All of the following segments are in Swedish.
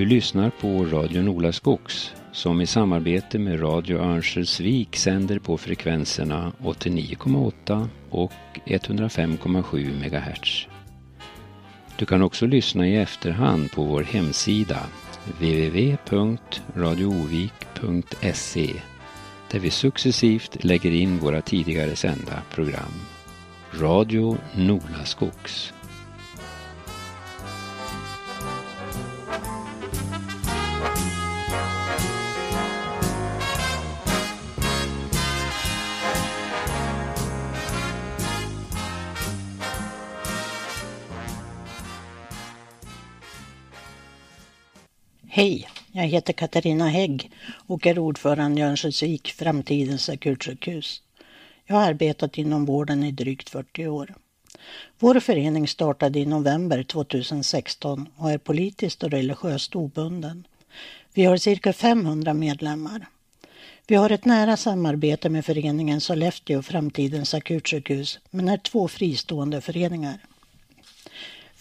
Du lyssnar på Radio Nolaskogs som i samarbete med Radio Örnsköldsvik sänder på frekvenserna 89,8 och 105,7 MHz. Du kan också lyssna i efterhand på vår hemsida www.radioovik.se där vi successivt lägger in våra tidigare sända program. Radio Nolaskogs. Hej, jag heter Katarina Hägg och är ordförande i Örnsköldsvik Framtidens akutsjukhus. Jag har arbetat inom vården i drygt 40 år. Vår förening startade i november 2016 och är politiskt och religiöst obunden. Vi har cirka 500 medlemmar. Vi har ett nära samarbete med föreningen Sollefteå Framtidens akutsjukhus men är två fristående föreningar.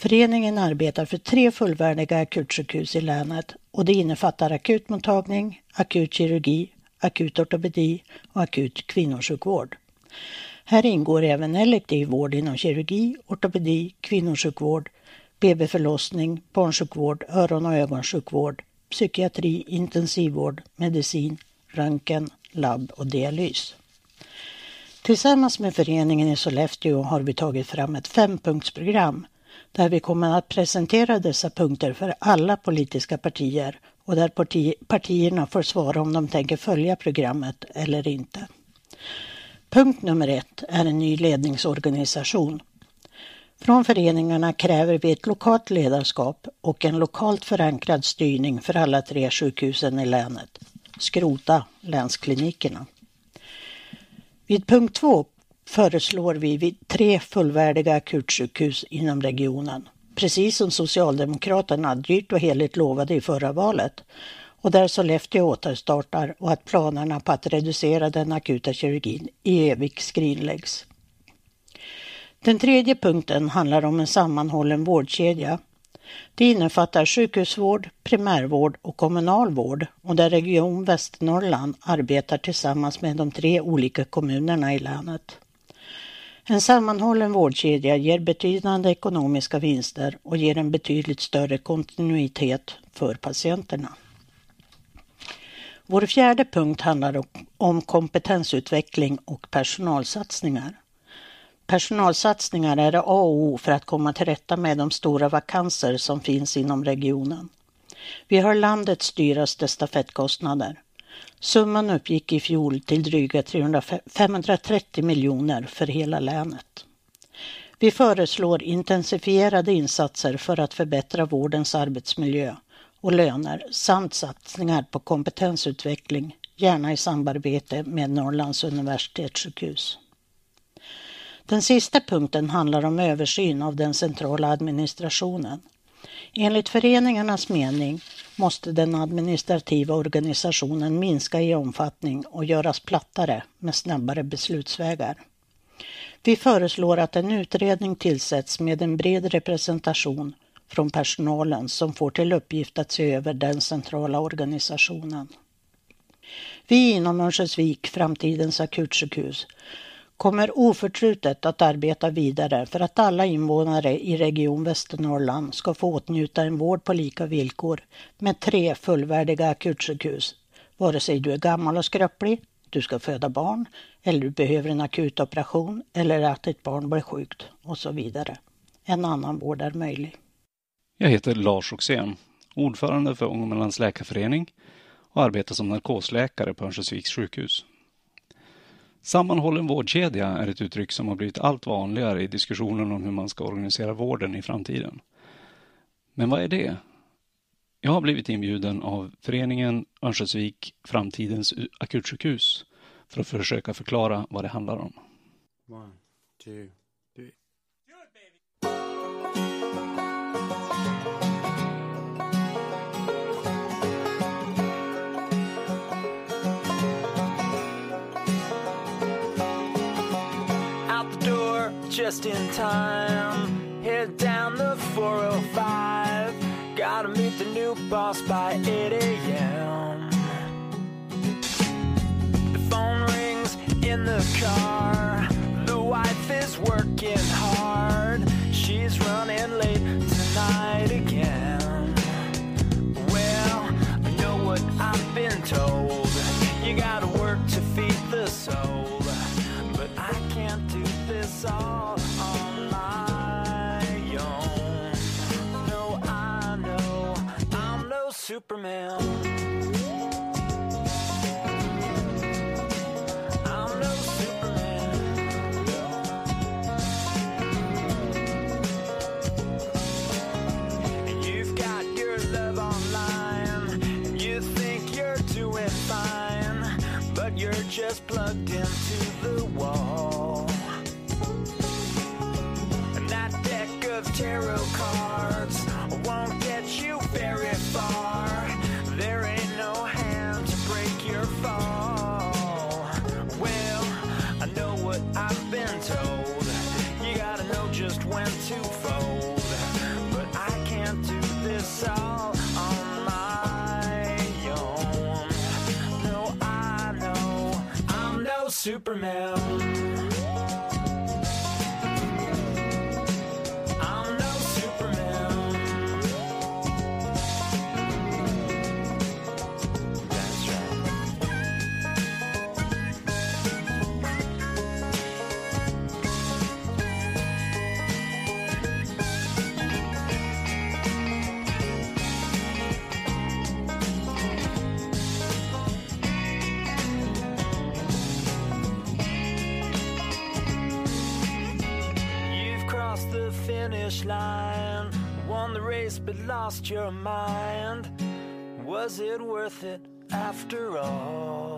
Föreningen arbetar för tre fullvärdiga akutsjukhus i länet och det innefattar akutmottagning, akut kirurgi, akut ortopedi och akut kvinnosjukvård. Här ingår även elektiv vård inom kirurgi, ortopedi, kvinnosjukvård, BB-förlossning, barnsjukvård, öron och ögonsjukvård, psykiatri, intensivvård, medicin, röntgen, labb och dialys. Tillsammans med föreningen i Sollefteå har vi tagit fram ett fempunktsprogram där vi kommer att presentera dessa punkter för alla politiska partier och där parti partierna får svara om de tänker följa programmet eller inte. Punkt nummer ett är en ny ledningsorganisation. Från föreningarna kräver vi ett lokalt ledarskap och en lokalt förankrad styrning för alla tre sjukhusen i länet. Skrota länsklinikerna. Vid punkt två föreslår vi vid tre fullvärdiga akutsjukhus inom regionen. Precis som Socialdemokraterna dyrt och heligt lovade i förra valet och där Sollefteå återstartar och att planerna på att reducera den akuta kirurgin i Evik skrinläggs. Den tredje punkten handlar om en sammanhållen vårdkedja. Det innefattar sjukhusvård, primärvård och kommunal vård och där Region Västernorrland arbetar tillsammans med de tre olika kommunerna i länet. En sammanhållen vårdkedja ger betydande ekonomiska vinster och ger en betydligt större kontinuitet för patienterna. Vår fjärde punkt handlar om kompetensutveckling och personalsatsningar. Personalsatsningar är A och O för att komma till rätta med de stora vakanser som finns inom regionen. Vi har landets dyraste stafettkostnader. Summan uppgick i fjol till dryga 530 miljoner för hela länet. Vi föreslår intensifierade insatser för att förbättra vårdens arbetsmiljö och löner samt satsningar på kompetensutveckling, gärna i samarbete med Norrlands universitetssjukhus. Den sista punkten handlar om översyn av den centrala administrationen. Enligt föreningarnas mening måste den administrativa organisationen minska i omfattning och göras plattare med snabbare beslutsvägar. Vi föreslår att en utredning tillsätts med en bred representation från personalen som får till uppgift att se över den centrala organisationen. Vi inom Örnsköldsvik, framtidens akutsjukhus, kommer oförtrutet att arbeta vidare för att alla invånare i Region Västernorrland ska få åtnjuta en vård på lika villkor med tre fullvärdiga akutsjukhus. Vare sig du är gammal och skröplig, du ska föda barn eller du behöver en akut operation, eller att ett barn blir sjukt och så vidare. En annan vård är möjlig. Jag heter Lars Oxén, ordförande för Ångermanlands läkarförening och arbetar som narkosläkare på Örnsköldsviks sjukhus. Sammanhållen vårdkedja är ett uttryck som har blivit allt vanligare i diskussionen om hur man ska organisera vården i framtiden. Men vad är det? Jag har blivit inbjuden av föreningen Örnsköldsvik Framtidens akutsjukhus för att försöka förklara vad det handlar om. One, two, just in time. Head down the 405. Gotta meet the new boss by 8 a.m. The phone rings in the car. The wife is working hard. She's running late tonight again. Well, I know what I've been told. You gotta work to feed the soul. Superman. Superman. Lost your mind. Was it worth it after all?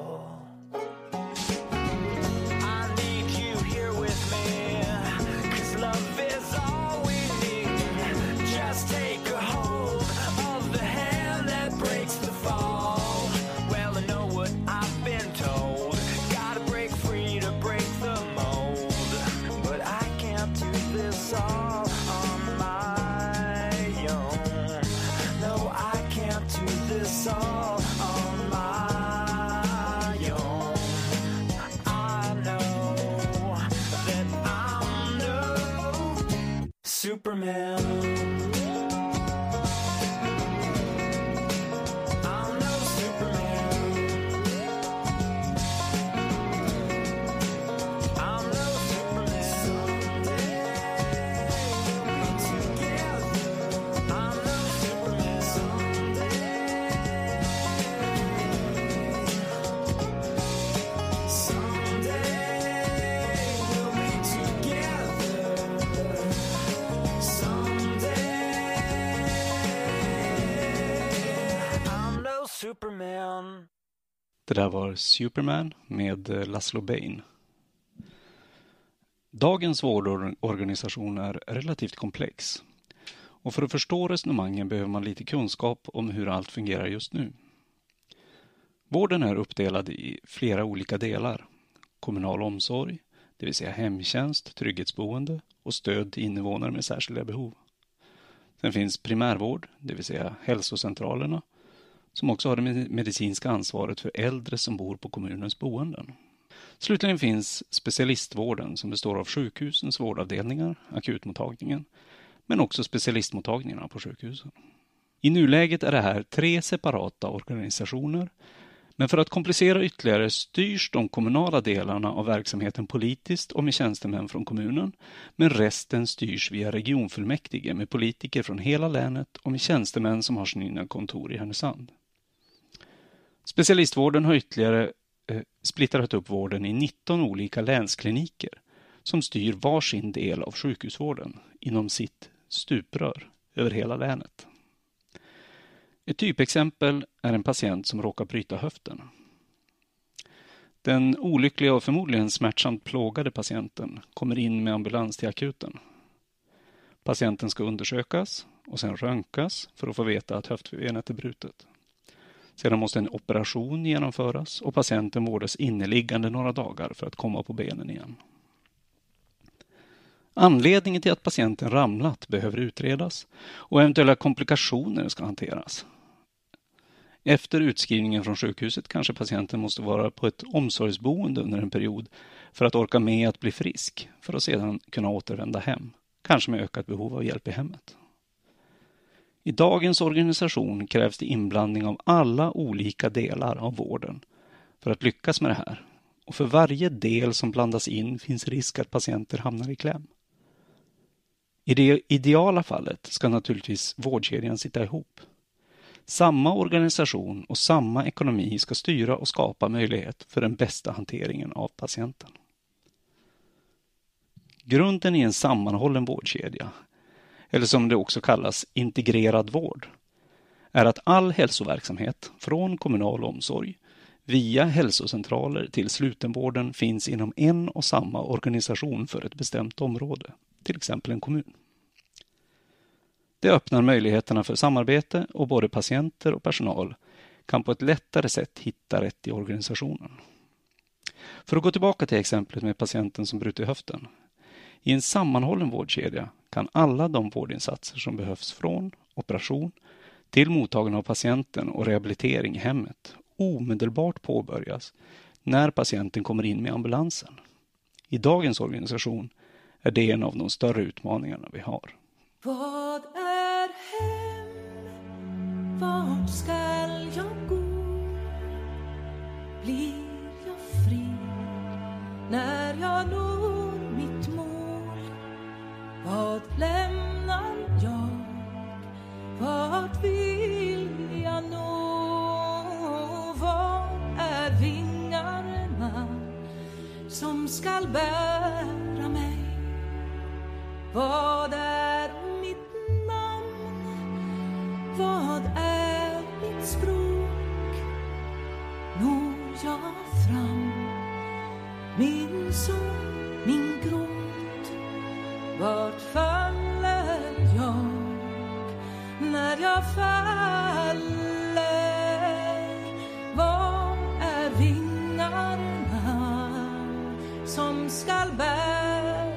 Det där var Superman med eh, Laszlo Bain. Dagens vårdorganisation är relativt komplex. Och för att förstå resonemangen behöver man lite kunskap om hur allt fungerar just nu. Vården är uppdelad i flera olika delar. Kommunal omsorg, det vill säga hemtjänst, trygghetsboende och stöd till invånare med särskilda behov. Sen finns primärvård, det vill säga hälsocentralerna, som också har det medicinska ansvaret för äldre som bor på kommunens boenden. Slutligen finns specialistvården som består av sjukhusens vårdavdelningar, akutmottagningen, men också specialistmottagningarna på sjukhusen. I nuläget är det här tre separata organisationer, men för att komplicera ytterligare styrs de kommunala delarna av verksamheten politiskt och med tjänstemän från kommunen, men resten styrs via regionfullmäktige med politiker från hela länet och med tjänstemän som har sina kontor i Härnösand. Specialistvården har ytterligare eh, splittrat upp vården i 19 olika länskliniker som styr varsin del av sjukhusvården inom sitt stuprör över hela länet. Ett typexempel är en patient som råkar bryta höften. Den olyckliga och förmodligen smärtsamt plågade patienten kommer in med ambulans till akuten. Patienten ska undersökas och sen röntgas för att få veta att höftbenet är brutet. Sedan måste en operation genomföras och patienten vårdas inneliggande några dagar för att komma på benen igen. Anledningen till att patienten ramlat behöver utredas och eventuella komplikationer ska hanteras. Efter utskrivningen från sjukhuset kanske patienten måste vara på ett omsorgsboende under en period för att orka med att bli frisk, för att sedan kunna återvända hem, kanske med ökat behov av hjälp i hemmet. I dagens organisation krävs det inblandning av alla olika delar av vården för att lyckas med det här. Och för varje del som blandas in finns risk att patienter hamnar i kläm. I det ideala fallet ska naturligtvis vårdkedjan sitta ihop. Samma organisation och samma ekonomi ska styra och skapa möjlighet för den bästa hanteringen av patienten. Grunden i en sammanhållen vårdkedja, eller som det också kallas integrerad vård, är att all hälsoverksamhet från kommunal omsorg via hälsocentraler till slutenvården finns inom en och samma organisation för ett bestämt område, till exempel en kommun. Det öppnar möjligheterna för samarbete och både patienter och personal kan på ett lättare sätt hitta rätt i organisationen. För att gå tillbaka till exemplet med patienten som brutit höften. I en sammanhållen vårdkedja kan alla de vårdinsatser som behövs från operation till mottagande av patienten och rehabilitering i hemmet omedelbart påbörjas när patienten kommer in med ambulansen. I dagens organisation är det en av de större utmaningarna vi har. Vad är hem? Vart skall jag gå? Blir jag fri när jag når? Vad lämnar jag? Vart vill jag nå? Vad är vingarna som skall bära mig? Vad är mitt namn? Vad är mitt språk? Når jag fram? Min sång, vart faller jag när jag faller? Var är vingarna som skall bära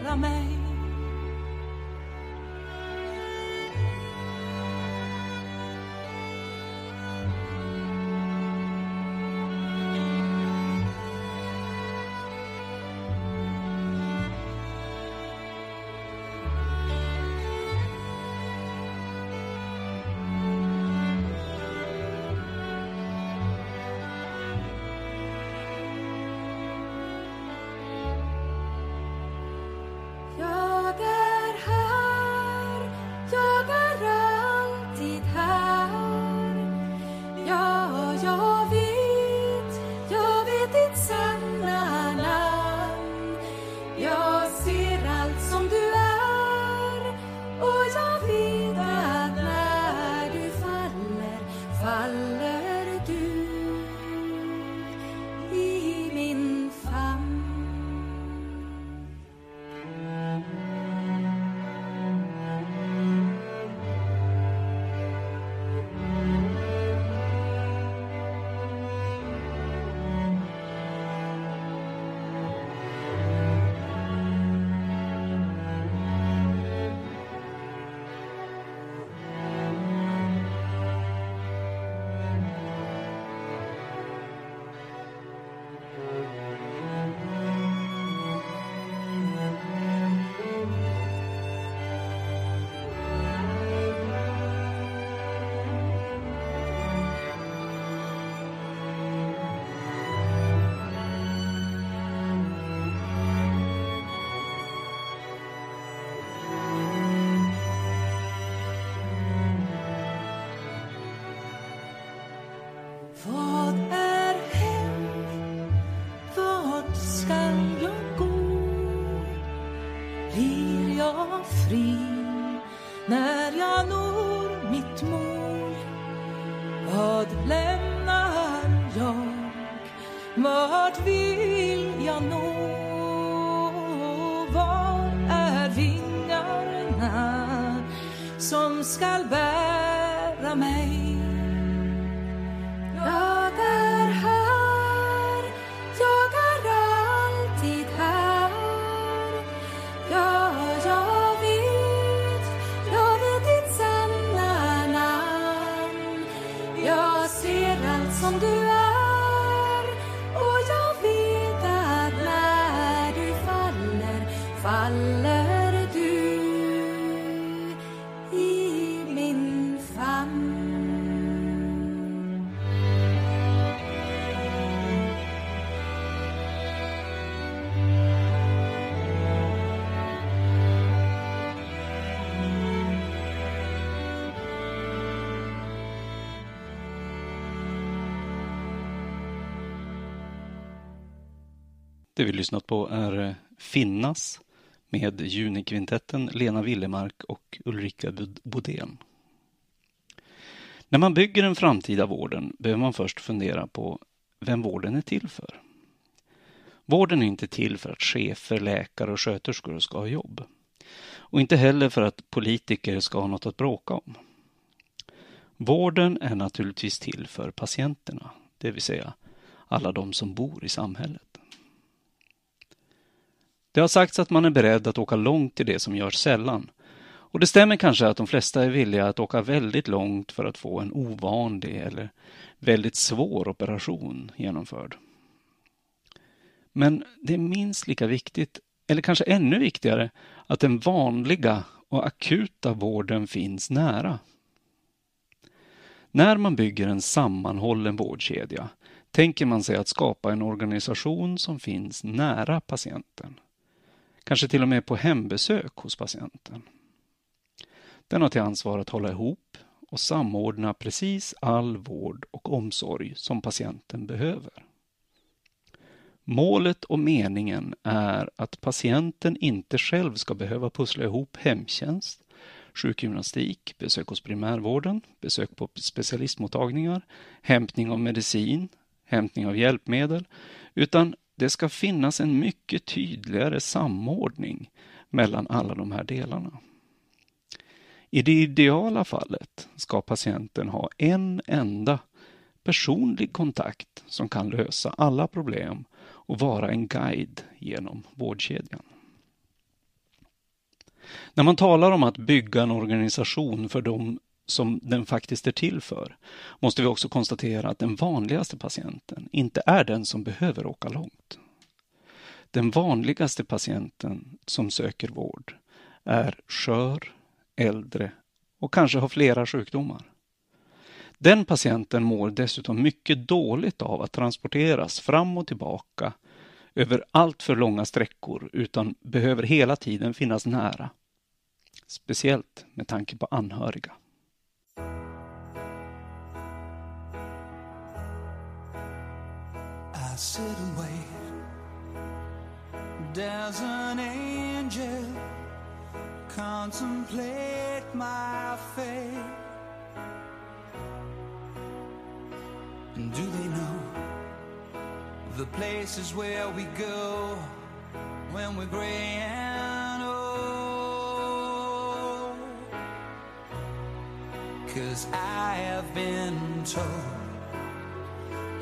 Det vi lyssnat på är eh, Finnas med Junikvintetten Lena Willemark och Ulrika Bodén. När man bygger den framtida vården behöver man först fundera på vem vården är till för. Vården är inte till för att chefer, läkare och sköterskor ska ha jobb. Och inte heller för att politiker ska ha något att bråka om. Vården är naturligtvis till för patienterna, det vill säga alla de som bor i samhället. Det har sagts att man är beredd att åka långt till det som görs sällan. Och det stämmer kanske att de flesta är villiga att åka väldigt långt för att få en ovanlig eller väldigt svår operation genomförd. Men det är minst lika viktigt, eller kanske ännu viktigare, att den vanliga och akuta vården finns nära. När man bygger en sammanhållen vårdkedja tänker man sig att skapa en organisation som finns nära patienten. Kanske till och med på hembesök hos patienten. Den har till ansvar att hålla ihop och samordna precis all vård och omsorg som patienten behöver. Målet och meningen är att patienten inte själv ska behöva pussla ihop hemtjänst, sjukgymnastik, besök hos primärvården, besök på specialistmottagningar, hämtning av medicin, hämtning av hjälpmedel, utan det ska finnas en mycket tydligare samordning mellan alla de här delarna. I det ideala fallet ska patienten ha en enda personlig kontakt som kan lösa alla problem och vara en guide genom vårdkedjan. När man talar om att bygga en organisation för de som den faktiskt är till för måste vi också konstatera att den vanligaste patienten inte är den som behöver åka långt. Den vanligaste patienten som söker vård är skör, äldre och kanske har flera sjukdomar. Den patienten mår dessutom mycket dåligt av att transporteras fram och tillbaka över allt för långa sträckor utan behöver hela tiden finnas nära. Speciellt med tanke på anhöriga. I sit and wait. Does an angel contemplate my fate? And do they know the places where we go when we're gray and old? Cause I have been told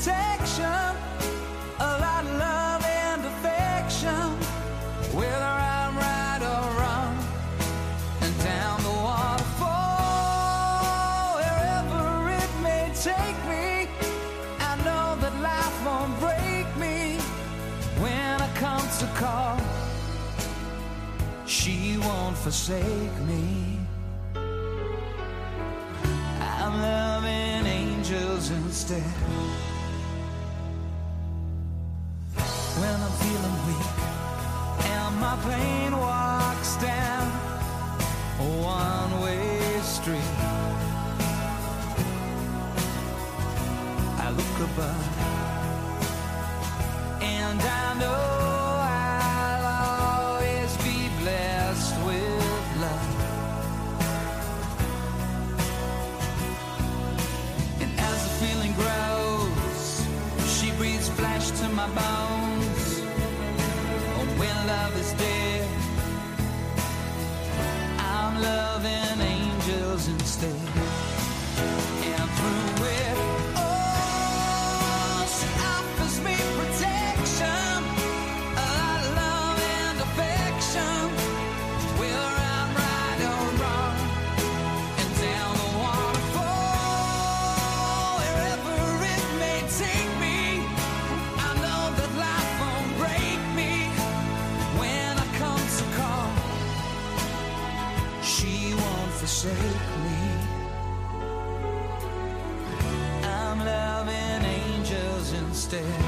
protection, of love and affection, whether I'm right or wrong, and down the waterfall, wherever it may take me. I know that life won't break me when it comes to call. She won't forsake me. I'm loving angels instead. When I'm feeling weak and my pain walks down a one-way street, I look above and I know angels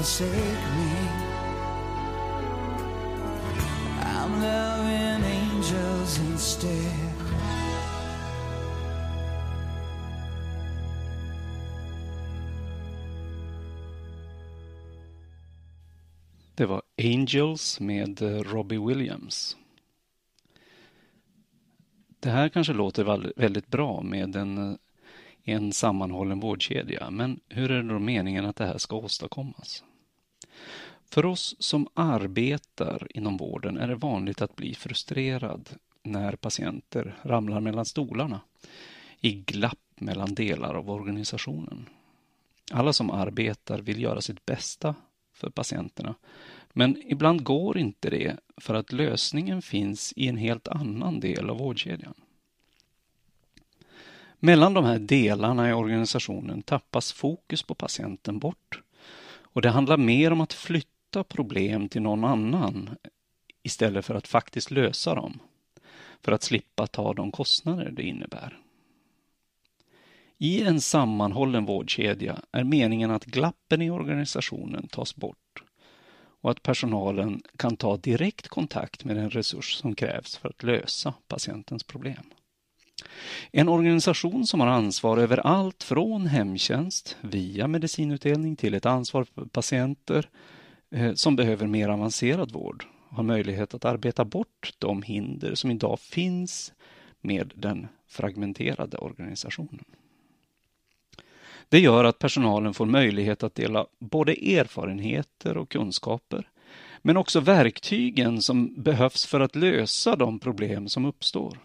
forsake me. I'm loving angels instead. Det var Angels med eh, Robbie Williams. Det här kanske låter väldigt bra med en, eh, en sammanhållen vårdkedja, men hur är det då meningen att det här ska åstadkommas? För oss som arbetar inom vården är det vanligt att bli frustrerad när patienter ramlar mellan stolarna i glapp mellan delar av organisationen. Alla som arbetar vill göra sitt bästa för patienterna, men ibland går inte det för att lösningen finns i en helt annan del av vårdkedjan. Mellan de här delarna i organisationen tappas fokus på patienten bort och det handlar mer om att flytta problem till någon annan istället för att faktiskt lösa dem för att slippa ta de kostnader det innebär. I en sammanhållen vårdkedja är meningen att glappen i organisationen tas bort och att personalen kan ta direkt kontakt med den resurs som krävs för att lösa patientens problem. En organisation som har ansvar över allt från hemtjänst via medicinutdelning till ett ansvar för patienter Eh, som behöver mer avancerad vård har möjlighet att arbeta bort de hinder som idag finns med den fragmenterade organisationen. Det gör att personalen får möjlighet att dela både erfarenheter och kunskaper, men också verktygen som behövs för att lösa de problem som uppstår.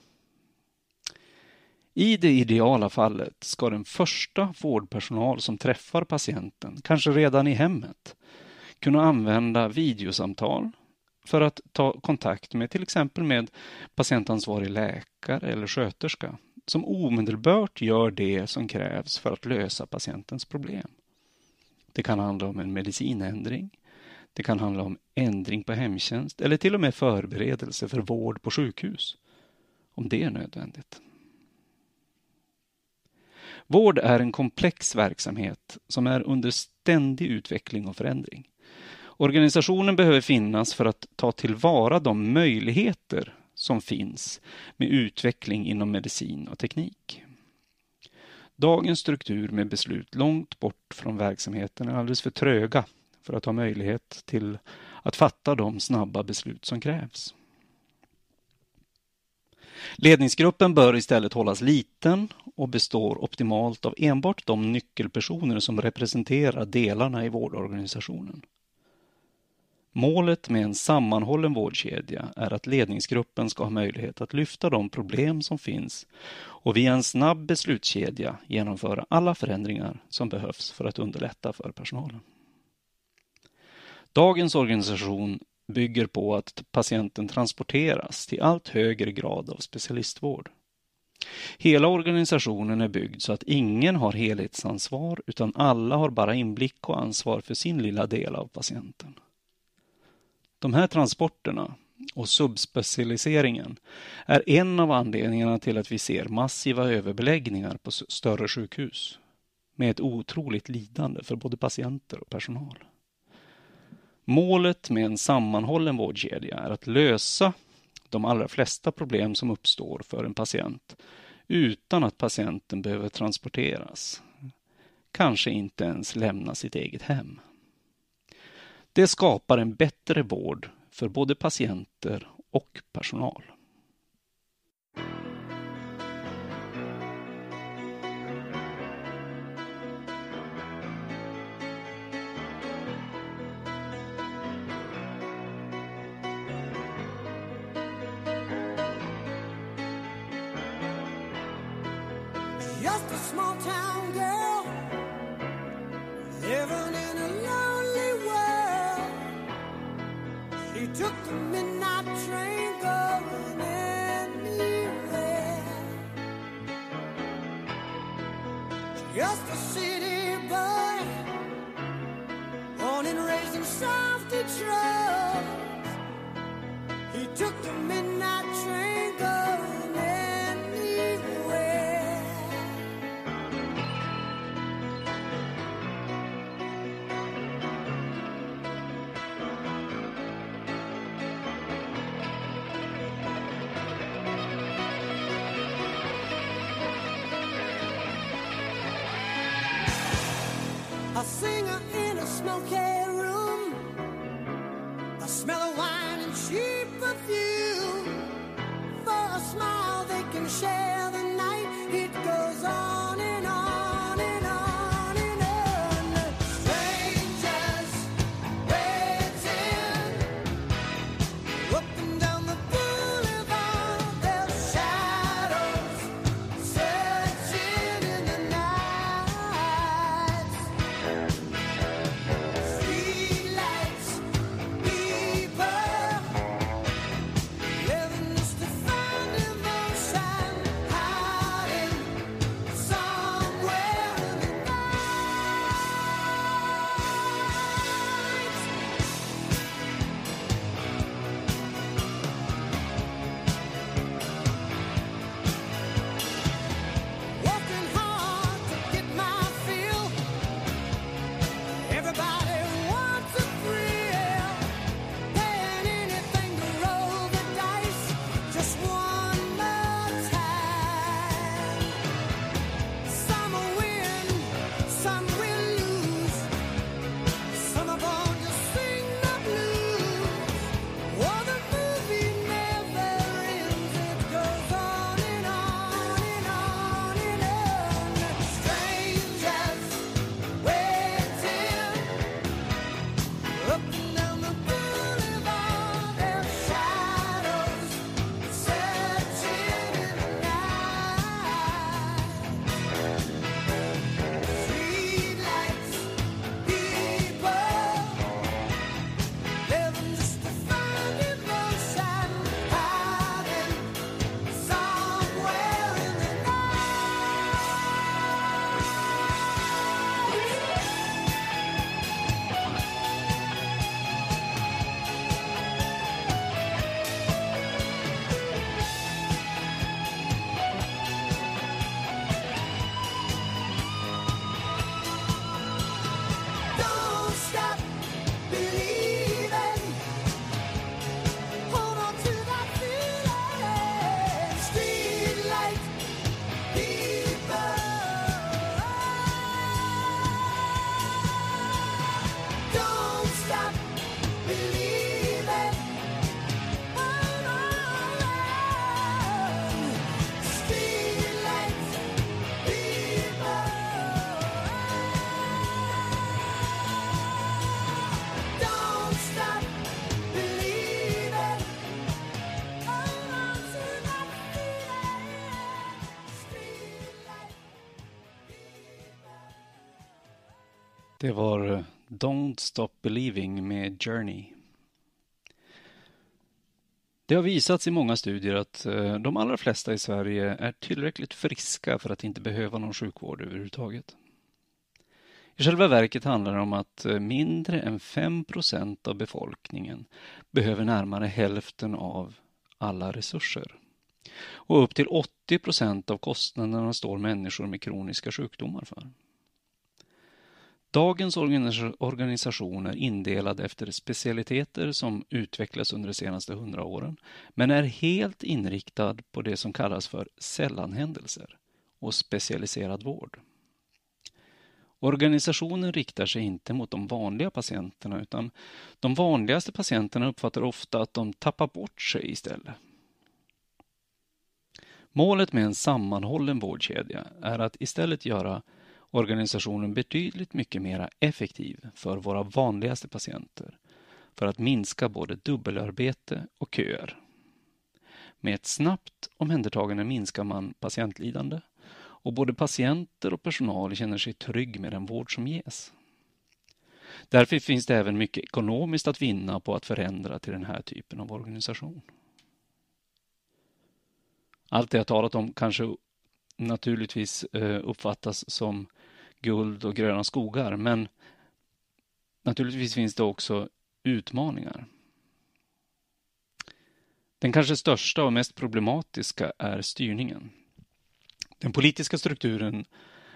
I det ideala fallet ska den första vårdpersonal som träffar patienten, kanske redan i hemmet, kunna använda videosamtal för att ta kontakt med till exempel med patientansvarig läkare eller sköterska som omedelbart gör det som krävs för att lösa patientens problem. Det kan handla om en medicinändring, det kan handla om ändring på hemtjänst eller till och med förberedelse för vård på sjukhus, om det är nödvändigt. Vård är en komplex verksamhet som är under ständig utveckling och förändring. Organisationen behöver finnas för att ta tillvara de möjligheter som finns med utveckling inom medicin och teknik. Dagens struktur med beslut långt bort från verksamheten är alldeles för tröga för att ha möjlighet till att fatta de snabba beslut som krävs. Ledningsgruppen bör istället hållas liten och består optimalt av enbart de nyckelpersoner som representerar delarna i vårdorganisationen. Målet med en sammanhållen vårdkedja är att ledningsgruppen ska ha möjlighet att lyfta de problem som finns och via en snabb beslutskedja genomföra alla förändringar som behövs för att underlätta för personalen. Dagens organisation bygger på att patienten transporteras till allt högre grad av specialistvård. Hela organisationen är byggd så att ingen har helhetsansvar utan alla har bara inblick och ansvar för sin lilla del av patienten. De här transporterna och subspecialiseringen är en av anledningarna till att vi ser massiva överbeläggningar på större sjukhus med ett otroligt lidande för både patienter och personal. Målet med en sammanhållen vårdkedja är att lösa de allra flesta problem som uppstår för en patient utan att patienten behöver transporteras. Kanske inte ens lämna sitt eget hem. Det skapar en bättre vård för både patienter och personal. Just a small town girl living Just a city boy, born and raised in South Detroit. He took the midnight Det var Don't Stop Believing med Journey. Det har visats i många studier att eh, de allra flesta i Sverige är tillräckligt friska för att inte behöva någon sjukvård överhuvudtaget. I själva verket handlar det om att eh, mindre än 5% av befolkningen behöver närmare hälften av alla resurser. Och upp till 80% av kostnaderna står människor med kroniska sjukdomar för. Dagens organisation är indelad efter specialiteter som utvecklats under de senaste hundra åren, men är helt inriktad på det som kallas för sällanhändelser och specialiserad vård. Organisationen riktar sig inte mot de vanliga patienterna utan de vanligaste patienterna uppfattar ofta att de tappar bort sig istället. Målet med en sammanhållen vårdkedja är att istället göra organisationen betydligt mycket mer effektiv för våra vanligaste patienter för att minska både dubbelarbete och köer. Med ett snabbt omhändertagande minskar man patientlidande och både patienter och personal känner sig trygg med den vård som ges. Därför finns det även mycket ekonomiskt att vinna på att förändra till den här typen av organisation. Allt det jag talat om kanske naturligtvis eh, uppfattas som guld och gröna skogar, men naturligtvis finns det också utmaningar. Den kanske största och mest problematiska är styrningen. Den politiska strukturen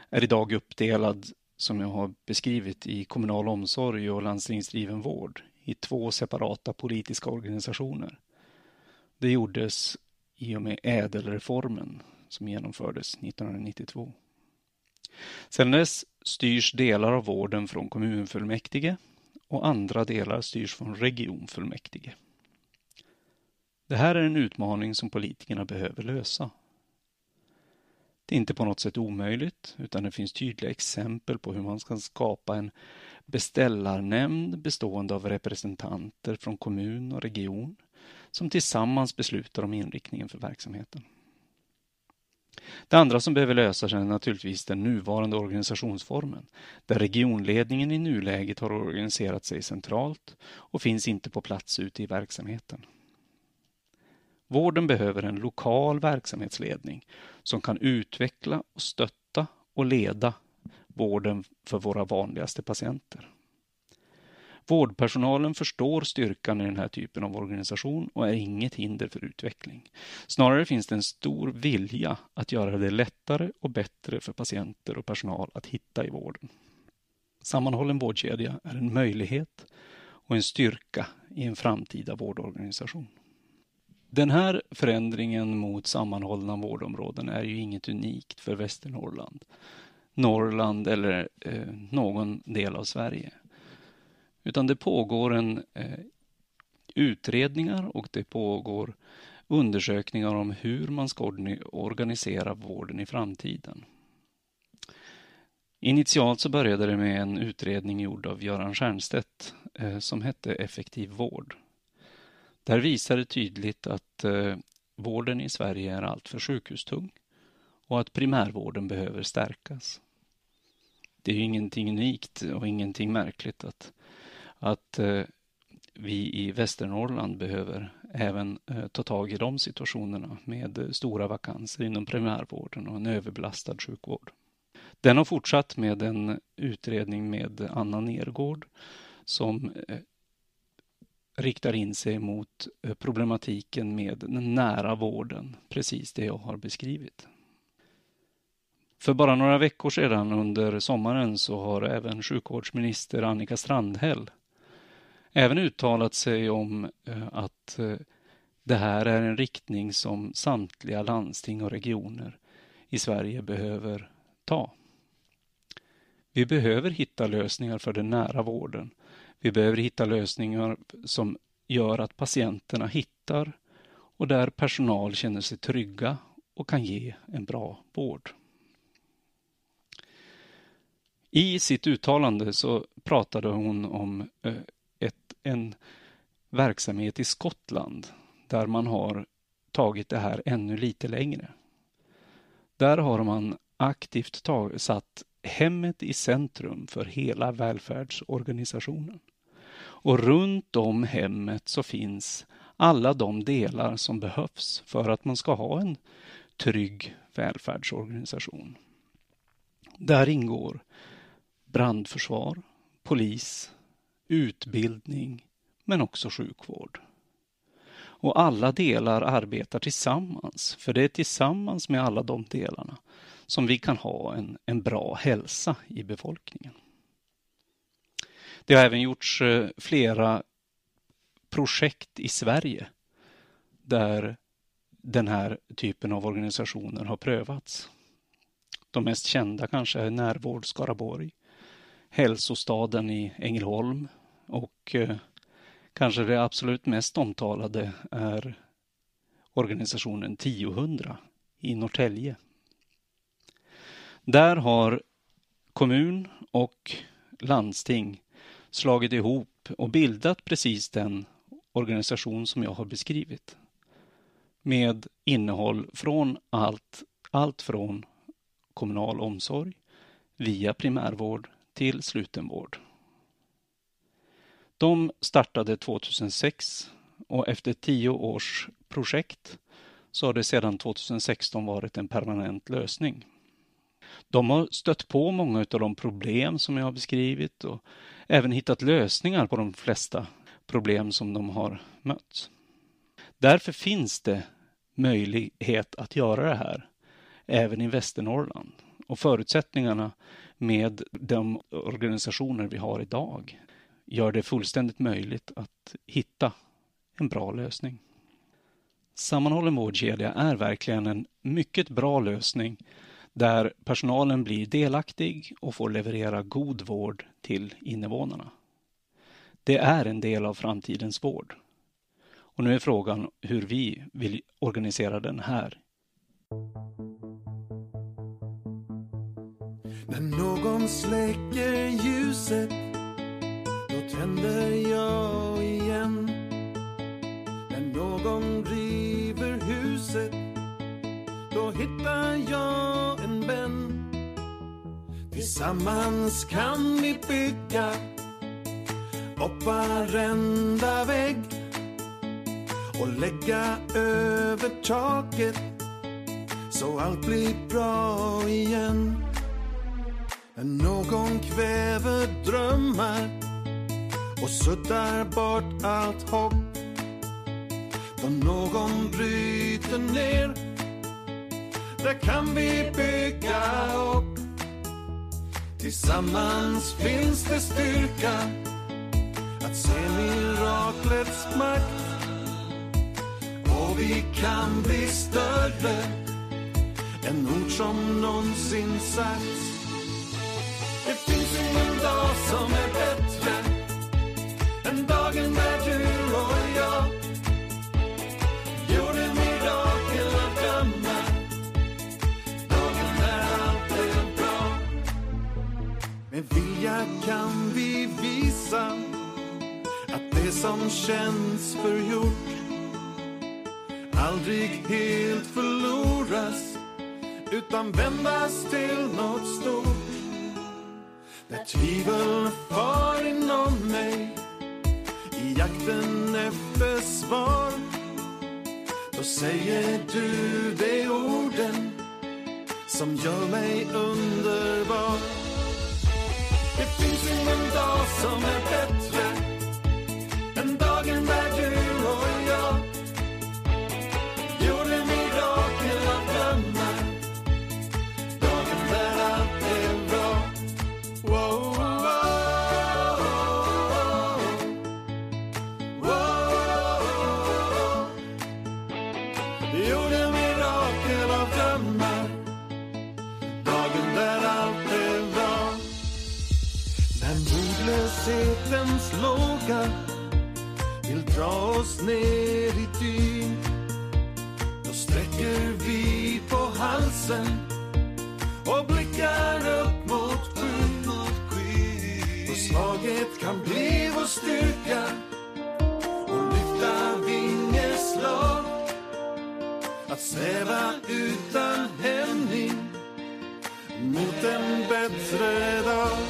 är idag uppdelad, som jag har beskrivit, i kommunal omsorg och landstingsdriven vård i två separata politiska organisationer. Det gjordes i och med ädelreformen som genomfördes 1992. Sedan dess styrs delar av vården från kommunfullmäktige och andra delar styrs från regionfullmäktige. Det här är en utmaning som politikerna behöver lösa. Det är inte på något sätt omöjligt, utan det finns tydliga exempel på hur man kan skapa en beställarnämnd bestående av representanter från kommun och region som tillsammans beslutar om inriktningen för verksamheten. Det andra som behöver lösas är naturligtvis den nuvarande organisationsformen, där regionledningen i nuläget har organiserat sig centralt och finns inte på plats ute i verksamheten. Vården behöver en lokal verksamhetsledning som kan utveckla och stötta och leda vården för våra vanligaste patienter. Vårdpersonalen förstår styrkan i den här typen av organisation och är inget hinder för utveckling. Snarare finns det en stor vilja att göra det lättare och bättre för patienter och personal att hitta i vården. Sammanhållen vårdkedja är en möjlighet och en styrka i en framtida vårdorganisation. Den här förändringen mot sammanhållna vårdområden är ju inget unikt för Västernorrland, Norrland eller eh, någon del av Sverige. Utan det pågår en eh, utredningar och det pågår undersökningar om hur man ska organisera vården i framtiden. Initialt så började det med en utredning gjord av Göran Stiernstedt eh, som hette Effektiv vård. Där visar det tydligt att eh, vården i Sverige är alltför sjukhustung och att primärvården behöver stärkas. Det är ju ingenting unikt och ingenting märkligt att att eh, vi i Västernorrland behöver även eh, ta tag i de situationerna med eh, stora vakanser inom primärvården och en överbelastad sjukvård. Den har fortsatt med en utredning med Anna Nergård som riktar in sig mot problematiken med den nära vården, precis det jag har beskrivit. För bara några veckor sedan under sommaren så har även sjukvårdsminister Annika Strandhäll även uttalat sig om eh, att eh, det här är en riktning som samtliga landsting och regioner i Sverige behöver ta. Vi behöver hitta lösningar för den nära vården. Vi behöver hitta lösningar som gör att patienterna hittar och där personal känner sig trygga och kan ge en bra vård. I sitt uttalande så pratade hon om eh, ett, en verksamhet i Skottland där man har tagit det här ännu lite längre. Där har man aktivt tag, satt hemmet i centrum för hela välfärdsorganisationen. Och runt om hemmet så finns alla de delar som behövs för att man ska ha en trygg välfärdsorganisation. Där ingår brandförsvar, polis, utbildning men också sjukvård. Och alla delar arbetar tillsammans, för det är tillsammans med alla de delarna som vi kan ha en, en bra hälsa i befolkningen. Det har även gjorts eh, flera projekt i Sverige där den här typen av organisationer har prövats. De mest kända kanske är Närvård Skaraborg, Hälsostaden i Ängelholm och eh, kanske det absolut mest omtalade är organisationen 1000 i Norrtälje. Där har kommun och landsting slagit ihop och bildat precis den organisation som jag har beskrivit. Med innehåll från allt, allt från kommunal omsorg via primärvård till slutenvård. De startade 2006 och efter tio års projekt så har det sedan 2016 varit en permanent lösning. De har stött på många av de problem som jag har beskrivit och även hittat lösningar på de flesta problem som de har mött. Därför finns det möjlighet att göra det här även i Västernorrland. Och förutsättningarna med de organisationer vi har idag gör det fullständigt möjligt att hitta en bra lösning. Sammanhållen vårdkedja är verkligen en mycket bra lösning där personalen blir delaktig och får leverera god vård till invånarna. Det är en del av framtidens vård. Och nu är frågan hur vi vill organisera den här. När någon släcker ljuset Tänder jag igen När någon river huset Då hittar jag en vän Tillsammans kan vi bygga upp varenda vägg och lägga över taket så allt blir bra igen. När någon kväver drömmar och suddar bort allt hopp. Då någon bryter ner, där kan vi bygga upp. Tillsammans finns det styrka att se miraklets makt. Och vi kan bli större än ord som någonsin sagts. Det finns ingen dag som är som känns förgjort aldrig helt förloras utan vändas till något stort. När tvivel far inom mig i jakten efter svar då säger du de orden som gör mig underbar. Det finns ingen dag som är bättre ner i dyn då sträcker vi på halsen och blickar upp mot skyn. Och svaghet kan bli vår styrka och lyfta vingeslag att sväva utan hämning mot en bättre dag.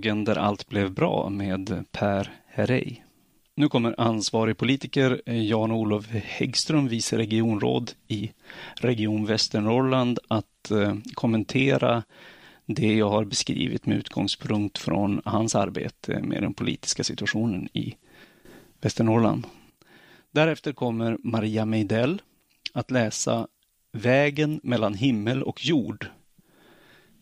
Dagen där allt blev bra med Per Herrey. Nu kommer ansvarig politiker Jan-Olof Häggström, vice regionråd i Region Västernorrland, att eh, kommentera det jag har beskrivit med utgångspunkt från hans arbete med den politiska situationen i Västernorrland. Därefter kommer Maria Meidell att läsa Vägen mellan himmel och jord.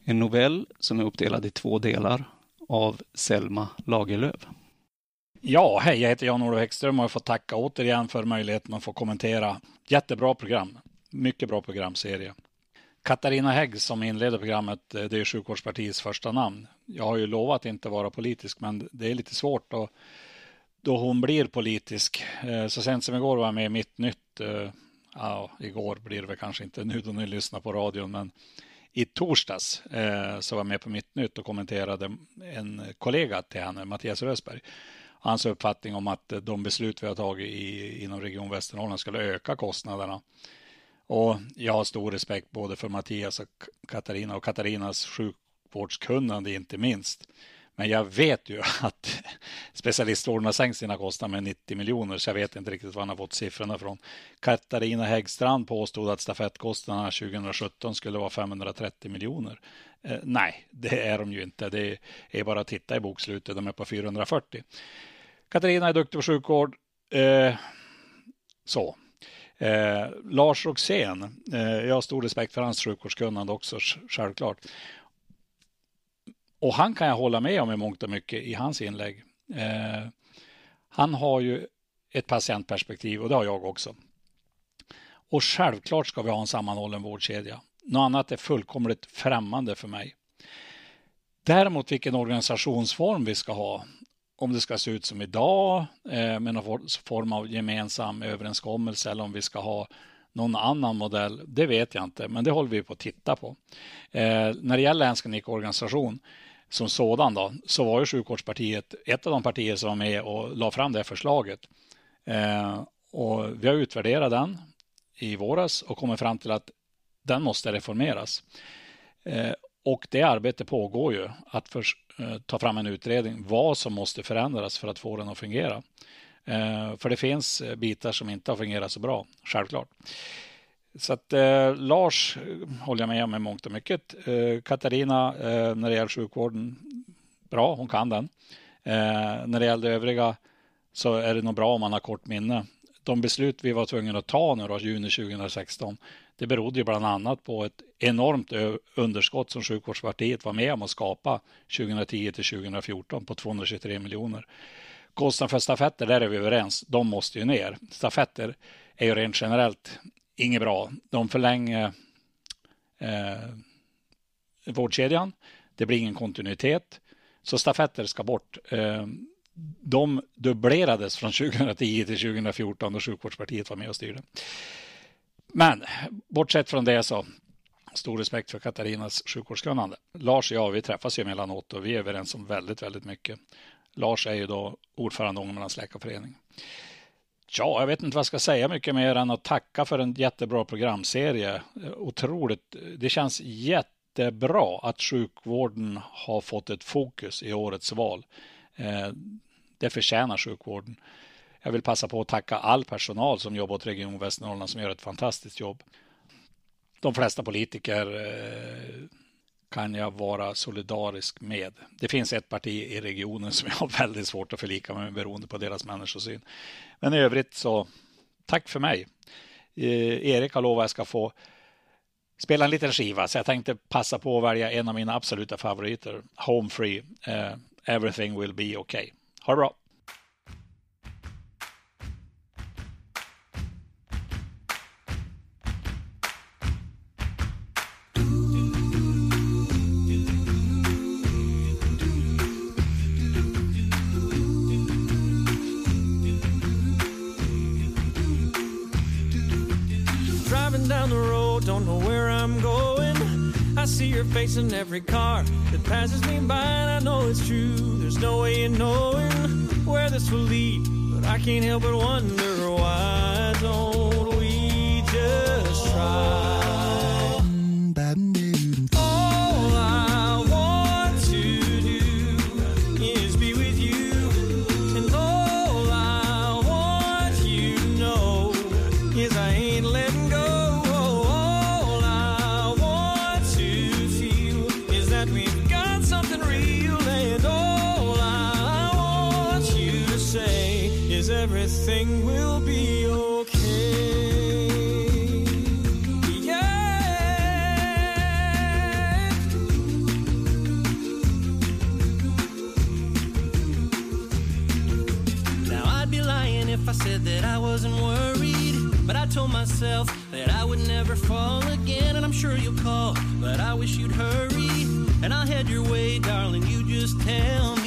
En novell som är uppdelad i två delar av Selma Lagerlöf. Ja, hej, jag heter Jan-Olof Häggström och jag får tacka återigen för möjligheten att få kommentera. Jättebra program. Mycket bra programserie. Katarina Hägg som inleder programmet, eh, det är sjukvårdspartiets första namn. Jag har ju lovat inte vara politisk, men det är lite svårt då, då hon blir politisk. Eh, så sent som igår var jag med i Mitt Nytt. Eh, ja, igår blir det väl kanske inte nu då ni lyssnar på radion, men i torsdags eh, så var jag med på Mitt Nytt och kommenterade en kollega till henne, Mattias Rösberg. Hans uppfattning om att de beslut vi har tagit i, inom Region Västernorrland skulle öka kostnaderna. Och jag har stor respekt både för Mattias och Katarina och Katarinas sjukvårdskunnande inte minst. Men jag vet ju att specialistvården har sänkt sina kostnader med 90 miljoner, så jag vet inte riktigt var han har fått siffrorna från. Katarina Häggstrand påstod att stafettkostnaderna 2017 skulle vara 530 miljoner. Eh, nej, det är de ju inte. Det är bara att titta i bokslutet, de är på 440. Katarina är duktig på sjukvård. Eh, så. Eh, Lars Roxén, eh, jag har stor respekt för hans sjukvårdskunnande också, självklart. Och han kan jag hålla med om i mångt och mycket i hans inlägg. Eh, han har ju ett patientperspektiv och det har jag också. Och självklart ska vi ha en sammanhållen vårdkedja. Något annat är fullkomligt främmande för mig. Däremot vilken organisationsform vi ska ha, om det ska se ut som idag eh, med någon form av gemensam överenskommelse eller om vi ska ha någon annan modell, det vet jag inte, men det håller vi på att titta på. Eh, när det gäller en länsklinikorganisation som sådan då, så var ju Sjukvårdspartiet ett av de partier som var med och la fram det förslaget. Eh, och vi har utvärderat den i våras och kommit fram till att den måste reformeras. Eh, och det arbetet pågår ju att för, eh, ta fram en utredning vad som måste förändras för att få den att fungera. Eh, för det finns eh, bitar som inte har fungerat så bra, självklart. Så att eh, Lars eh, håller jag med om i mångt och mycket. Eh, Katarina, eh, när det gäller sjukvården, bra, hon kan den. Eh, när det gäller det övriga så är det nog bra om man har kort minne. De beslut vi var tvungna att ta nu då, juni 2016, det berodde ju bland annat på ett enormt underskott som Sjukvårdspartiet var med om att skapa 2010 till 2014 på 223 miljoner. Kostnaden för stafetter, där är vi överens, de måste ju ner. Stafetter är ju rent generellt inget bra. De förlänger eh, vårdkedjan. Det blir ingen kontinuitet. Så stafetter ska bort. Eh, de dubblerades från 2010 till 2014 då Sjukvårdspartiet var med och styrde. Men bortsett från det så stor respekt för Katarinas sjukvårdskunnande. Lars och jag, vi träffas ju emellanåt och vi är överens om väldigt, väldigt mycket. Lars är ju då ordförande i Ångermanlands läkarförening. Ja, jag vet inte vad jag ska säga mycket mer än att tacka för en jättebra programserie. Otroligt. Det känns jättebra att sjukvården har fått ett fokus i årets val. Eh, det förtjänar sjukvården. Jag vill passa på att tacka all personal som jobbar åt Region Västernorrland som gör ett fantastiskt jobb. De flesta politiker eh, kan jag vara solidarisk med. Det finns ett parti i regionen som jag har väldigt svårt att förlika mig med beroende på deras människosyn. Men i övrigt så tack för mig. Eh, Erik har lovat att jag ska få spela en liten skiva så jag tänkte passa på att välja en av mina absoluta favoriter, Home Free, eh, Everything Will Be Okay. Ha det bra! Don't know where I'm going. I see your face in every car that passes me by, and I know it's true. There's no way in knowing where this will lead, but I can't help but wonder why don't we just try? Told myself that I would never fall again. And I'm sure you'll call, but I wish you'd hurry. And I'll head your way, darling. You just tell me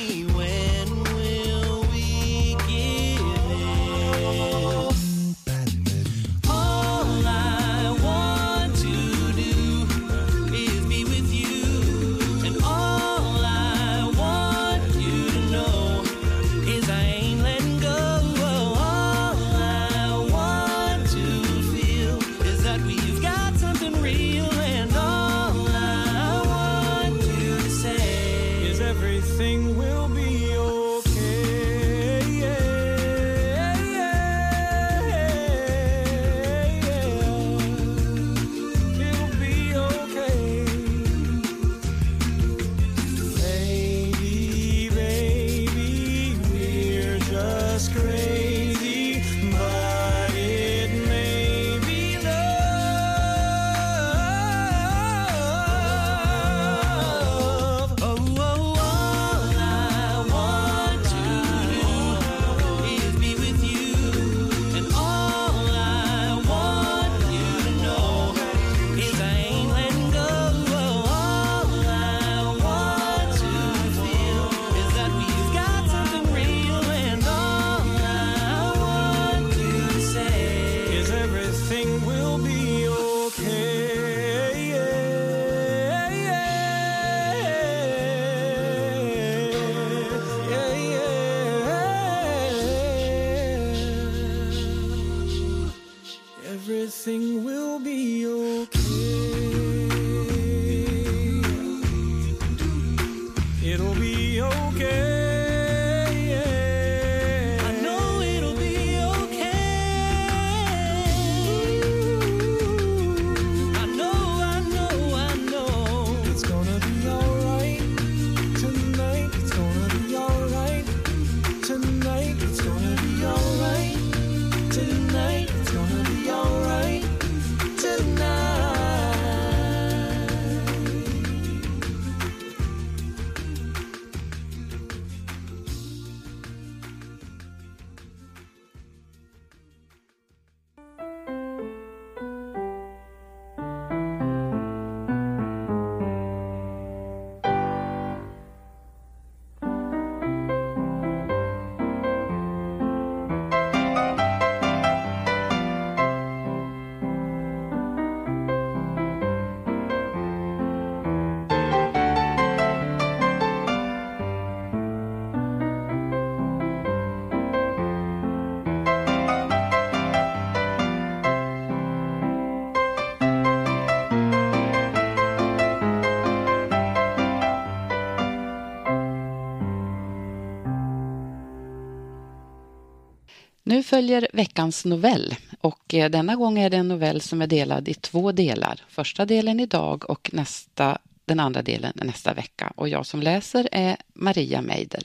Nu följer veckans novell och eh, denna gång är det en novell som är delad i två delar. Första delen idag och nästa, den andra delen nästa vecka. Och jag som läser är Maria Meidel.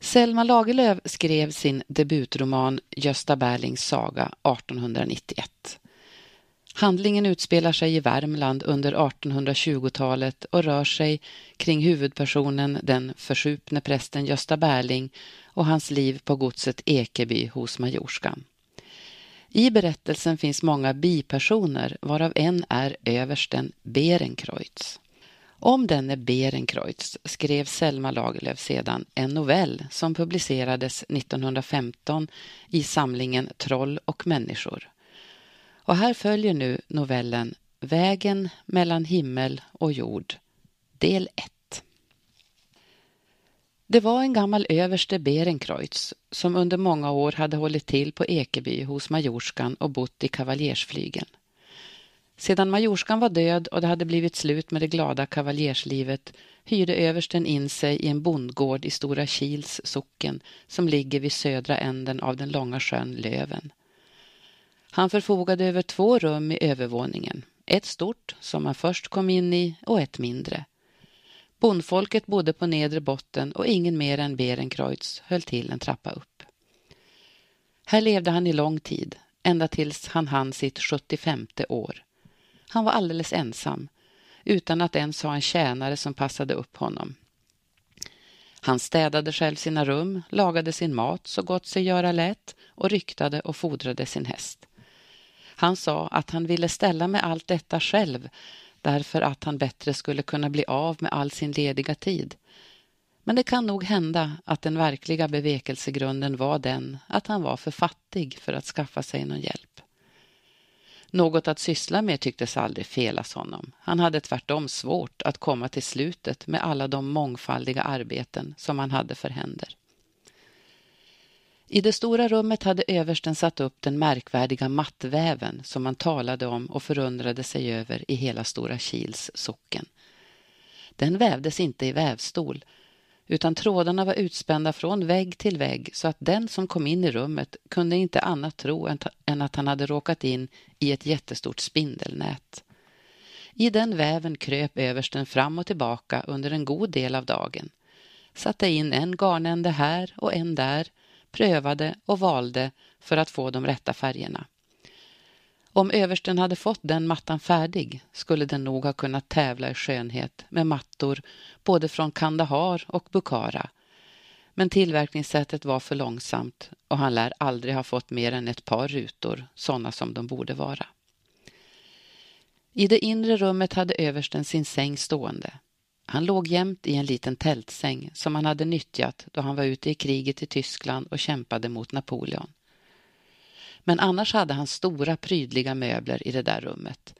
Selma Lagerlöf skrev sin debutroman Gösta Berlings saga 1891. Handlingen utspelar sig i Värmland under 1820-talet och rör sig kring huvudpersonen den försupne prästen Gösta Berling och hans liv på godset Ekeby hos Majorskan. I berättelsen finns många bipersoner varav en är översten Berenkreutz. Om denne Berenkreutz skrev Selma Lagerlöf sedan en novell som publicerades 1915 i samlingen Troll och människor. Och här följer nu novellen Vägen mellan himmel och jord, del 1. Det var en gammal överste Berenkreutz som under många år hade hållit till på Ekeby hos majorskan och bott i kavaljersflygeln. Sedan majorskan var död och det hade blivit slut med det glada kavaljerslivet hyrde översten in sig i en bondgård i Stora Kils socken som ligger vid södra änden av den långa sjön Löven. Han förfogade över två rum i övervåningen, ett stort som man först kom in i och ett mindre. Bondfolket bodde på nedre botten och ingen mer än Berenkreutz höll till en trappa upp. Här levde han i lång tid, ända tills han hann sitt 75 år. Han var alldeles ensam, utan att ens ha en tjänare som passade upp honom. Han städade själv sina rum, lagade sin mat så gott sig göra lät och ryktade och fodrade sin häst. Han sa att han ville ställa med allt detta själv därför att han bättre skulle kunna bli av med all sin lediga tid. Men det kan nog hända att den verkliga bevekelsegrunden var den att han var för fattig för att skaffa sig någon hjälp. Något att syssla med tycktes aldrig felas honom. Han hade tvärtom svårt att komma till slutet med alla de mångfaldiga arbeten som han hade för händer. I det stora rummet hade översten satt upp den märkvärdiga mattväven som man talade om och förundrade sig över i hela Stora Kils socken. Den vävdes inte i vävstol utan trådarna var utspända från vägg till vägg så att den som kom in i rummet kunde inte annat tro än att han hade råkat in i ett jättestort spindelnät. I den väven kröp översten fram och tillbaka under en god del av dagen. Satte in en garnände här och en där, prövade och valde för att få de rätta färgerna. Om översten hade fått den mattan färdig skulle den nog ha kunnat tävla i skönhet med mattor både från Kandahar och Bukhara. Men tillverkningssättet var för långsamt och han lär aldrig ha fått mer än ett par rutor, sådana som de borde vara. I det inre rummet hade översten sin säng stående. Han låg jämt i en liten tältsäng som han hade nyttjat då han var ute i kriget i Tyskland och kämpade mot Napoleon. Men annars hade han stora prydliga möbler i det där rummet.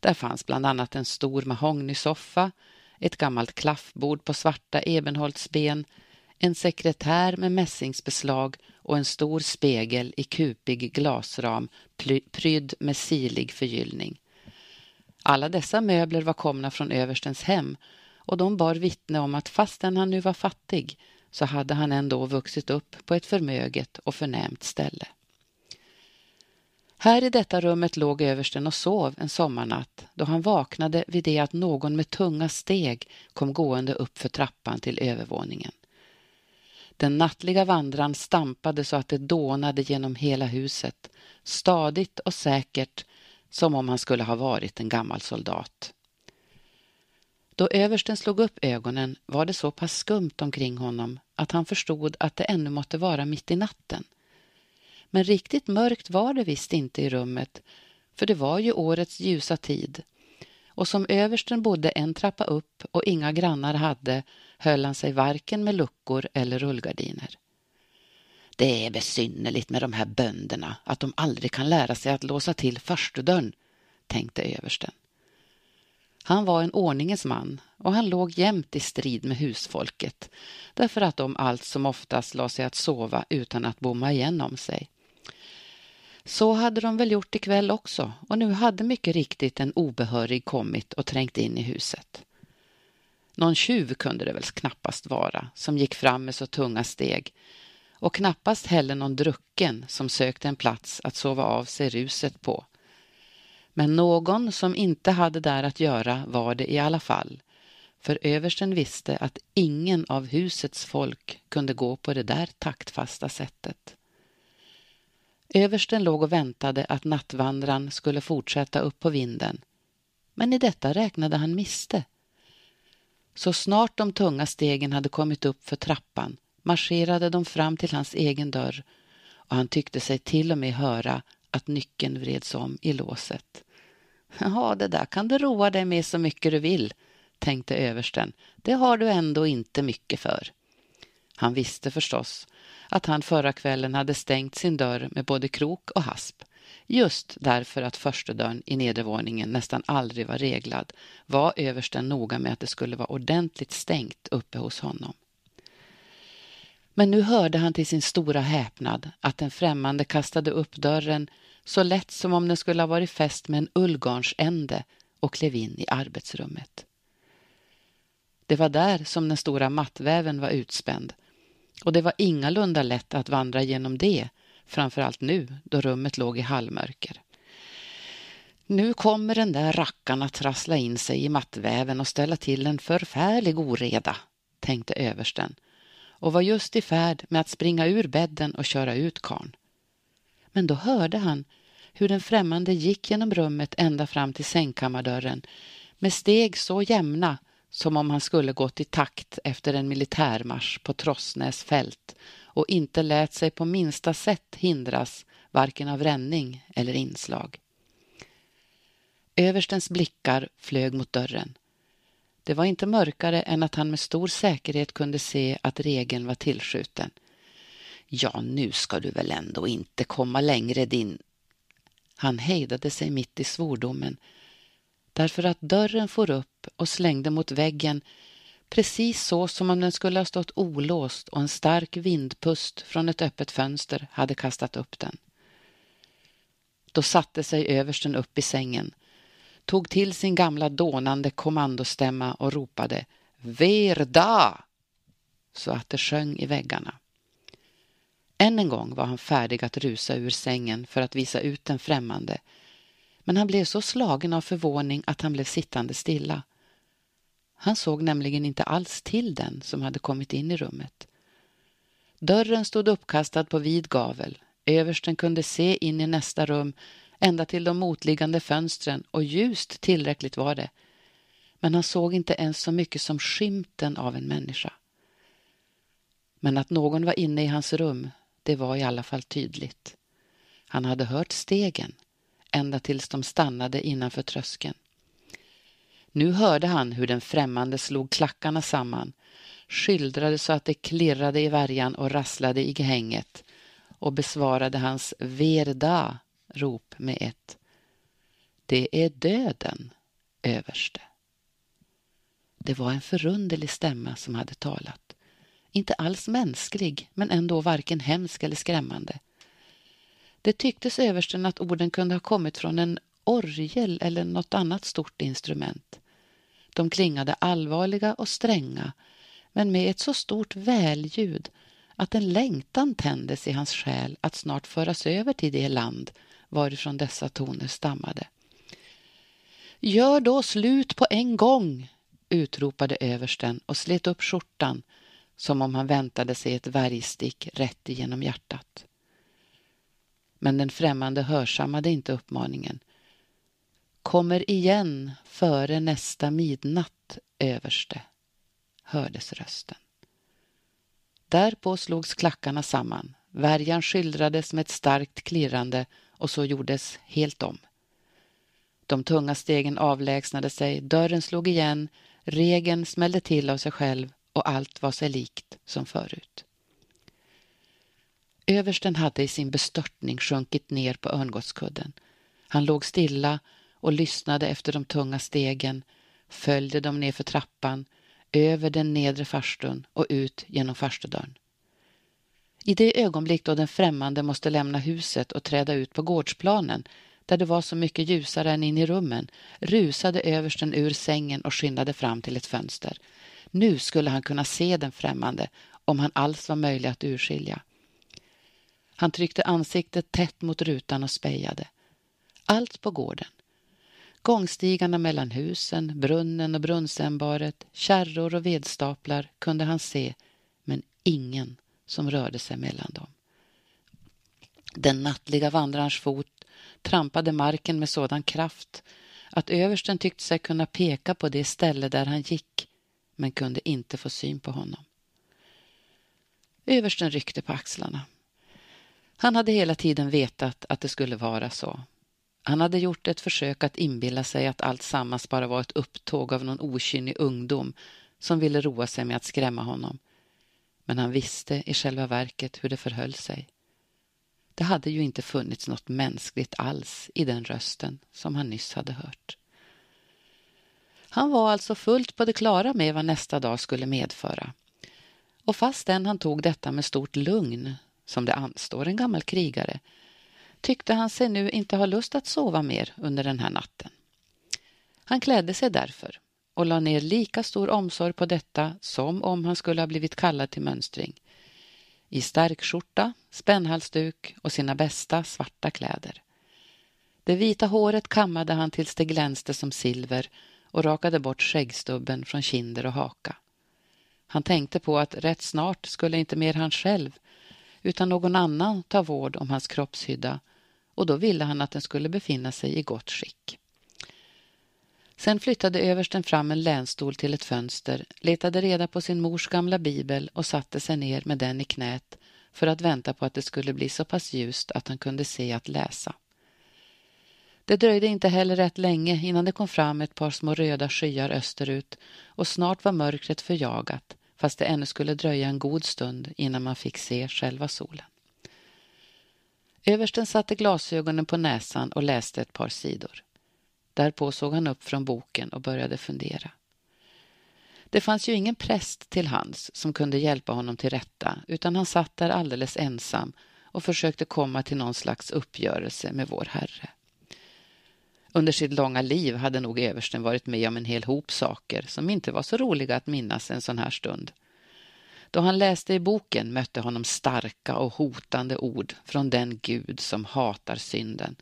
Där fanns bland annat en stor mahognysoffa, ett gammalt klaffbord på svarta ebenholtsben, en sekretär med mässingsbeslag och en stor spegel i kupig glasram prydd med silig förgyllning. Alla dessa möbler var komna från överstens hem och de bar vittne om att fastän han nu var fattig så hade han ändå vuxit upp på ett förmöget och förnämt ställe. Här i detta rummet låg översten och sov en sommarnatt då han vaknade vid det att någon med tunga steg kom gående upp för trappan till övervåningen. Den nattliga vandran stampade så att det dånade genom hela huset, stadigt och säkert som om han skulle ha varit en gammal soldat. Då översten slog upp ögonen var det så pass skumt omkring honom att han förstod att det ännu måtte vara mitt i natten. Men riktigt mörkt var det visst inte i rummet, för det var ju årets ljusa tid. Och som översten bodde en trappa upp och inga grannar hade höll han sig varken med luckor eller rullgardiner. Det är besynnerligt med de här bönderna, att de aldrig kan lära sig att låsa till förstudörren, tänkte översten. Han var en ordningens man och han låg jämt i strid med husfolket därför att de allt som oftast la sig att sova utan att bomma igen om sig. Så hade de väl gjort ikväll också och nu hade mycket riktigt en obehörig kommit och trängt in i huset. Någon tjuv kunde det väl knappast vara som gick fram med så tunga steg och knappast heller någon drucken som sökte en plats att sova av sig ruset på. Men någon som inte hade där att göra var det i alla fall, för översten visste att ingen av husets folk kunde gå på det där taktfasta sättet. Översten låg och väntade att nattvandran skulle fortsätta upp på vinden. Men i detta räknade han miste. Så snart de tunga stegen hade kommit upp för trappan marscherade de fram till hans egen dörr och han tyckte sig till och med höra att nyckeln vreds om i låset. Ja, det där kan du roa dig med så mycket du vill, tänkte översten. Det har du ändå inte mycket för. Han visste förstås att han förra kvällen hade stängt sin dörr med både krok och hasp. Just därför att förstedörren i nedervåningen nästan aldrig var reglad var översten noga med att det skulle vara ordentligt stängt uppe hos honom. Men nu hörde han till sin stora häpnad att den främmande kastade upp dörren så lätt som om den skulle ha varit fäst med en ullgarnsände och klev in i arbetsrummet. Det var där som den stora mattväven var utspänd och det var ingalunda lätt att vandra genom det, framför allt nu då rummet låg i halvmörker. Nu kommer den där rackaren att trassla in sig i mattväven och ställa till en förfärlig oreda, tänkte översten och var just i färd med att springa ur bädden och köra ut karn. Men då hörde han hur den främmande gick genom rummet ända fram till sängkammardörren med steg så jämna som om han skulle gått i takt efter en militärmarsch på Trossnäs fält och inte lät sig på minsta sätt hindras varken av ränning eller inslag. Överstens blickar flög mot dörren. Det var inte mörkare än att han med stor säkerhet kunde se att regeln var tillskjuten. Ja, nu ska du väl ändå inte komma längre din... Han hejdade sig mitt i svordomen därför att dörren for upp och slängde mot väggen precis så som om den skulle ha stått olåst och en stark vindpust från ett öppet fönster hade kastat upp den. Då satte sig översten upp i sängen, tog till sin gamla dånande kommandostämma och ropade Verda! så att det sjöng i väggarna. Än en gång var han färdig att rusa ur sängen för att visa ut den främmande men han blev så slagen av förvåning att han blev sittande stilla. Han såg nämligen inte alls till den som hade kommit in i rummet. Dörren stod uppkastad på vid gavel. Översten kunde se in i nästa rum ända till de motliggande fönstren och ljust tillräckligt var det. Men han såg inte ens så mycket som skymten av en människa. Men att någon var inne i hans rum, det var i alla fall tydligt. Han hade hört stegen ända tills de stannade innanför tröskeln. Nu hörde han hur den främmande slog klackarna samman, skyldrade så att det klirrade i värjan och rasslade i gehänget och besvarade hans verda rop med ett Det är döden, överste. Det var en förunderlig stämma som hade talat. Inte alls mänsklig, men ändå varken hemsk eller skrämmande. Det tycktes översten att orden kunde ha kommit från en orgel eller något annat stort instrument. De klingade allvarliga och stränga, men med ett så stort välljud att en längtan tändes i hans själ att snart föras över till det land varifrån dessa toner stammade. Gör då slut på en gång, utropade översten och slet upp skjortan som om han väntade sig ett värjstick rätt igenom hjärtat. Men den främmande hörsammade inte uppmaningen. Kommer igen före nästa midnatt, överste, hördes rösten. Därpå slogs klackarna samman. Värjan skildrades med ett starkt klirrande och så gjordes helt om. De tunga stegen avlägsnade sig, dörren slog igen, regeln smällde till av sig själv och allt var sig likt som förut. Översten hade i sin bestörtning sjunkit ner på örngottskudden. Han låg stilla och lyssnade efter de tunga stegen, följde dem nerför trappan, över den nedre farstun och ut genom farstudörren. I det ögonblick då den främmande måste lämna huset och träda ut på gårdsplanen, där det var så mycket ljusare än in i rummen, rusade översten ur sängen och skyndade fram till ett fönster. Nu skulle han kunna se den främmande, om han alls var möjlig att urskilja. Han tryckte ansiktet tätt mot rutan och spejade. Allt på gården. Gångstigarna mellan husen, brunnen och brunnsämbaret, kärror och vedstaplar kunde han se, men ingen som rörde sig mellan dem. Den nattliga vandrarens fot trampade marken med sådan kraft att översten tyckte sig kunna peka på det ställe där han gick, men kunde inte få syn på honom. Översten ryckte på axlarna. Han hade hela tiden vetat att det skulle vara så. Han hade gjort ett försök att inbilla sig att allt sammans bara var ett upptåg av någon okynnig ungdom som ville roa sig med att skrämma honom. Men han visste i själva verket hur det förhöll sig. Det hade ju inte funnits något mänskligt alls i den rösten som han nyss hade hört. Han var alltså fullt på det klara med vad nästa dag skulle medföra. Och fastän han tog detta med stort lugn som det anstår en gammal krigare, tyckte han sig nu inte ha lust att sova mer under den här natten. Han klädde sig därför och la ner lika stor omsorg på detta som om han skulle ha blivit kallad till mönstring. I stark skjorta, spännhalsduk och sina bästa svarta kläder. Det vita håret kammade han tills det glänste som silver och rakade bort skäggstubben från kinder och haka. Han tänkte på att rätt snart skulle inte mer han själv utan någon annan ta vård om hans kroppshydda och då ville han att den skulle befinna sig i gott skick. Sen flyttade översten fram en länstol till ett fönster, letade reda på sin mors gamla bibel och satte sig ner med den i knät för att vänta på att det skulle bli så pass ljust att han kunde se att läsa. Det dröjde inte heller rätt länge innan det kom fram ett par små röda skyar österut och snart var mörkret förjagat fast det ännu skulle dröja en god stund innan man fick se själva solen. Översten satte glasögonen på näsan och läste ett par sidor. Därpå såg han upp från boken och började fundera. Det fanns ju ingen präst till hands som kunde hjälpa honom till rätta utan han satt där alldeles ensam och försökte komma till någon slags uppgörelse med vår Herre. Under sitt långa liv hade nog översten varit med om en hel hop saker som inte var så roliga att minnas en sån här stund. Då han läste i boken mötte honom starka och hotande ord från den Gud som hatar synden.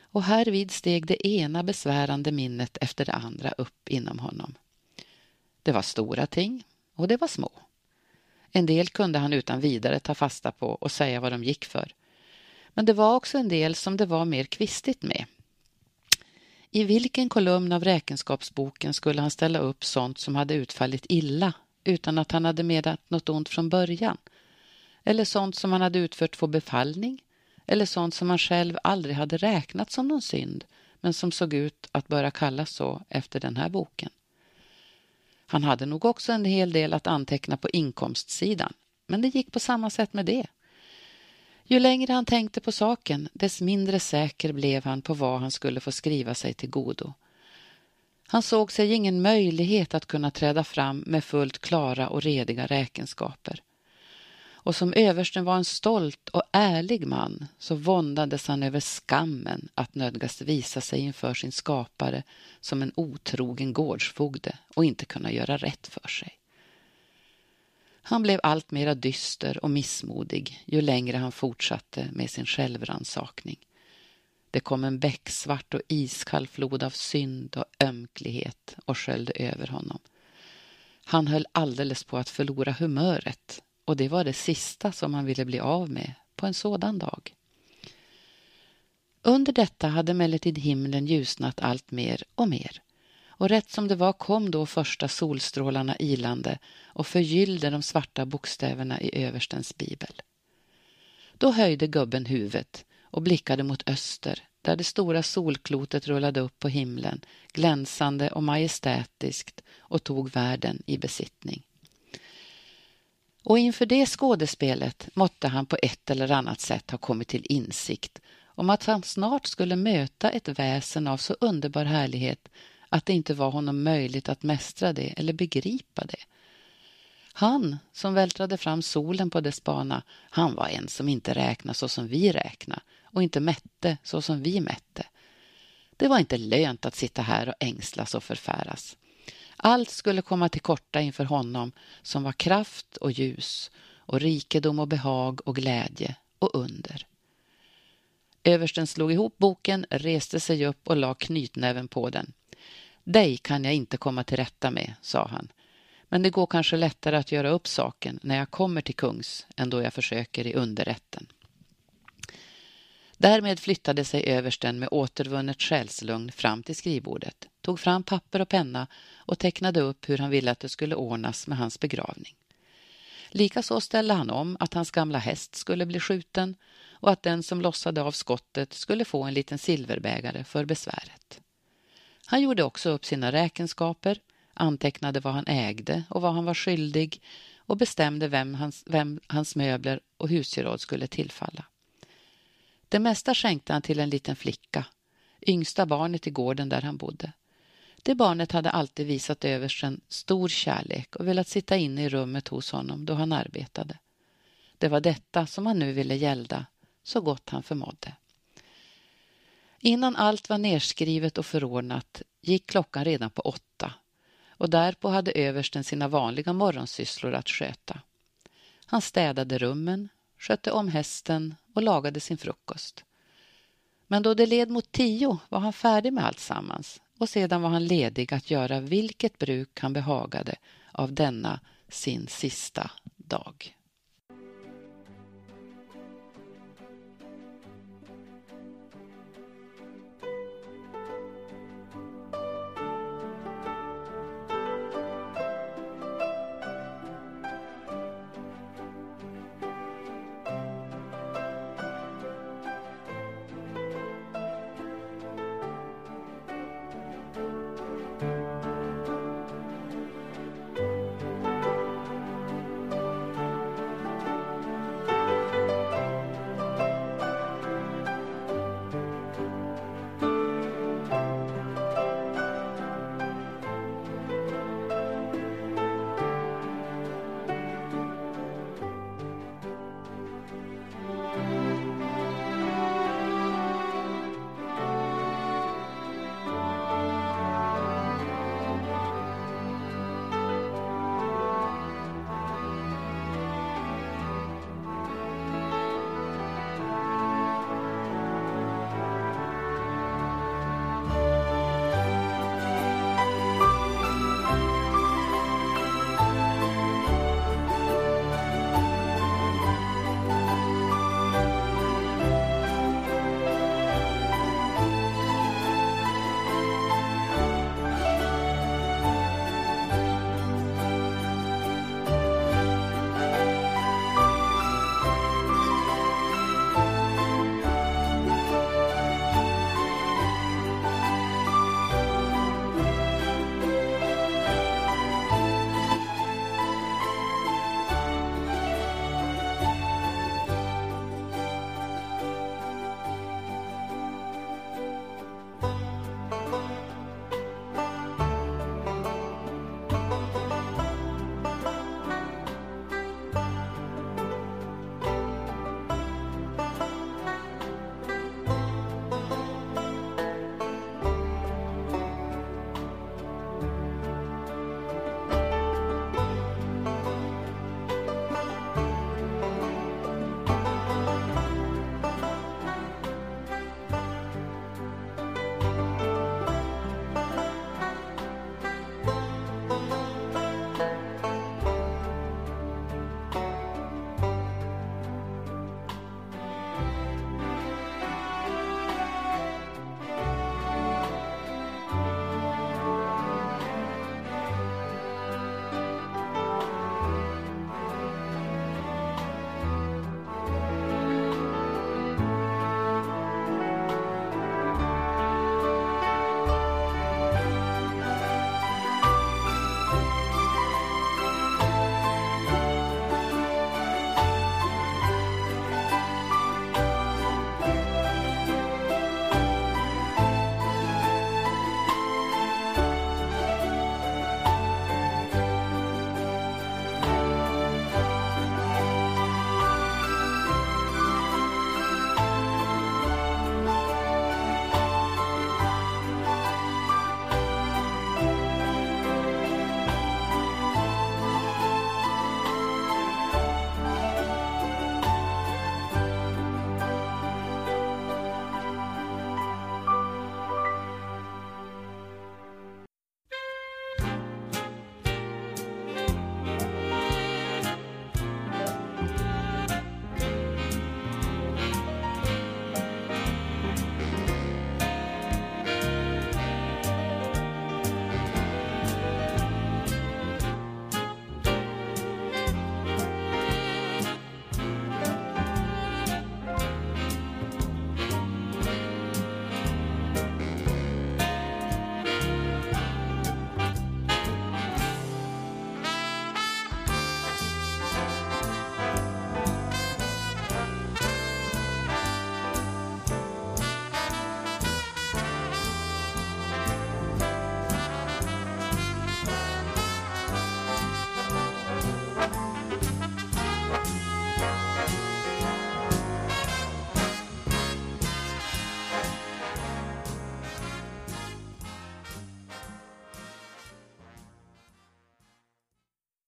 Och härvid steg det ena besvärande minnet efter det andra upp inom honom. Det var stora ting och det var små. En del kunde han utan vidare ta fasta på och säga vad de gick för. Men det var också en del som det var mer kvistigt med. I vilken kolumn av räkenskapsboken skulle han ställa upp sånt som hade utfallit illa utan att han hade menat något ont från början? Eller sånt som han hade utfört på befallning? Eller sånt som han själv aldrig hade räknat som någon synd men som såg ut att börja kallas så efter den här boken? Han hade nog också en hel del att anteckna på inkomstsidan, men det gick på samma sätt med det. Ju längre han tänkte på saken, dess mindre säker blev han på vad han skulle få skriva sig till godo. Han såg sig ingen möjlighet att kunna träda fram med fullt klara och rediga räkenskaper. Och som översten var en stolt och ärlig man så våndades han över skammen att nödgas visa sig inför sin skapare som en otrogen gårdsfogde och inte kunna göra rätt för sig. Han blev allt mera dyster och missmodig ju längre han fortsatte med sin självransakning. Det kom en becksvart och iskall flod av synd och ömklighet och sköljde över honom. Han höll alldeles på att förlora humöret och det var det sista som han ville bli av med på en sådan dag. Under detta hade emellertid himlen ljusnat allt mer och mer och rätt som det var kom då första solstrålarna ilande och förgyllde de svarta bokstäverna i överstens bibel. Då höjde gubben huvudet och blickade mot öster där det stora solklotet rullade upp på himlen glänsande och majestätiskt och tog världen i besittning. Och inför det skådespelet måtte han på ett eller annat sätt ha kommit till insikt om att han snart skulle möta ett väsen av så underbar härlighet att det inte var honom möjligt att mästra det eller begripa det. Han som vältrade fram solen på dess bana, han var en som inte räknade så som vi räknade och inte mätte så som vi mätte. Det var inte lönt att sitta här och ängslas och förfäras. Allt skulle komma till korta inför honom som var kraft och ljus och rikedom och behag och glädje och under. Översten slog ihop boken, reste sig upp och la knytnäven på den. Dig kan jag inte komma till rätta med, sa han. Men det går kanske lättare att göra upp saken när jag kommer till kungs än då jag försöker i underrätten. Därmed flyttade sig översten med återvunnet själslugn fram till skrivbordet, tog fram papper och penna och tecknade upp hur han ville att det skulle ordnas med hans begravning. Likaså ställde han om att hans gamla häst skulle bli skjuten och att den som lossade av skottet skulle få en liten silverbägare för besväret. Han gjorde också upp sina räkenskaper, antecknade vad han ägde och vad han var skyldig och bestämde vem hans, vem hans möbler och husgeråd skulle tillfalla. Det mesta skänkte han till en liten flicka, yngsta barnet i gården där han bodde. Det barnet hade alltid visat översten stor kärlek och velat sitta inne i rummet hos honom då han arbetade. Det var detta som han nu ville gälda, så gott han förmådde. Innan allt var nerskrivet och förordnat gick klockan redan på åtta och därpå hade översten sina vanliga morgonsysslor att sköta. Han städade rummen, skötte om hästen och lagade sin frukost. Men då det led mot tio var han färdig med allt sammans och sedan var han ledig att göra vilket bruk han behagade av denna sin sista dag.